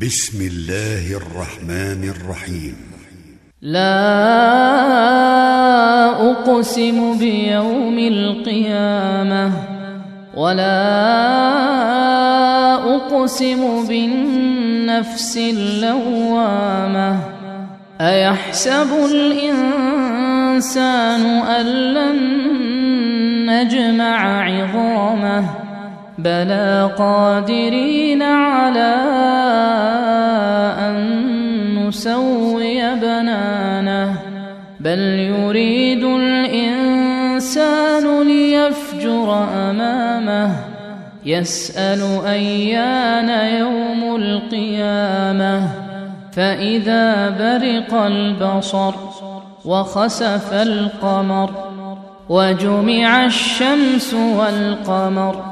بسم الله الرحمن الرحيم. لا أقسم بيوم القيامة ولا أقسم بالنفس اللوامة. أيحسب الإنسان أن لن نجمع عظامه؟ بلى قادرين على أن نسوي بنانه بل يريد الإنسان ليفجر أمامه يسأل أيان يوم القيامة فإذا برق البصر وخسف القمر وجمع الشمس والقمر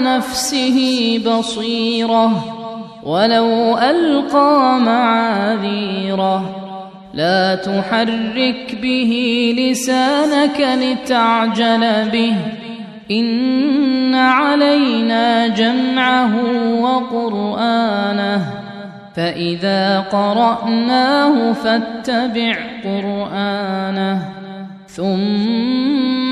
نفسه بصيرة ولو ألقى معاذيرة. لا تحرك به لسانك لتعجل به. إن علينا جمعه وقرآنه. فإذا قرأناه فاتبع قرآنه. ثم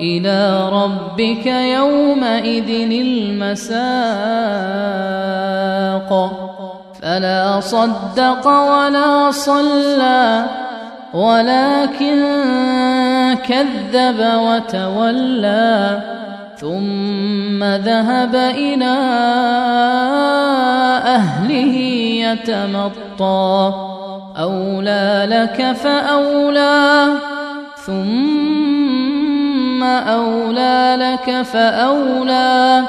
إلى ربك يومئذ المساق. فلا صدق ولا صلى ولكن كذب وتولى. ثم ذهب إلى أهله يتمطى. أولى لك فأولى. ثم أولى لك فأولى.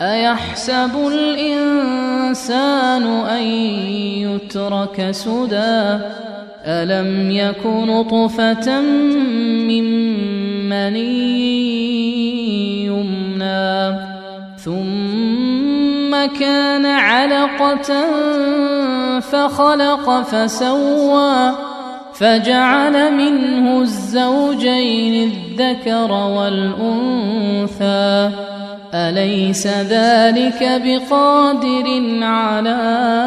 أيحسب الإنسان أن يترك سدى؟ ألم يك نطفة من مني يمنى؟ ثم كان علقة فخلق فسوى. فجعل منه الزوجين الذكر والأنثى. أليس ذلك بقادر على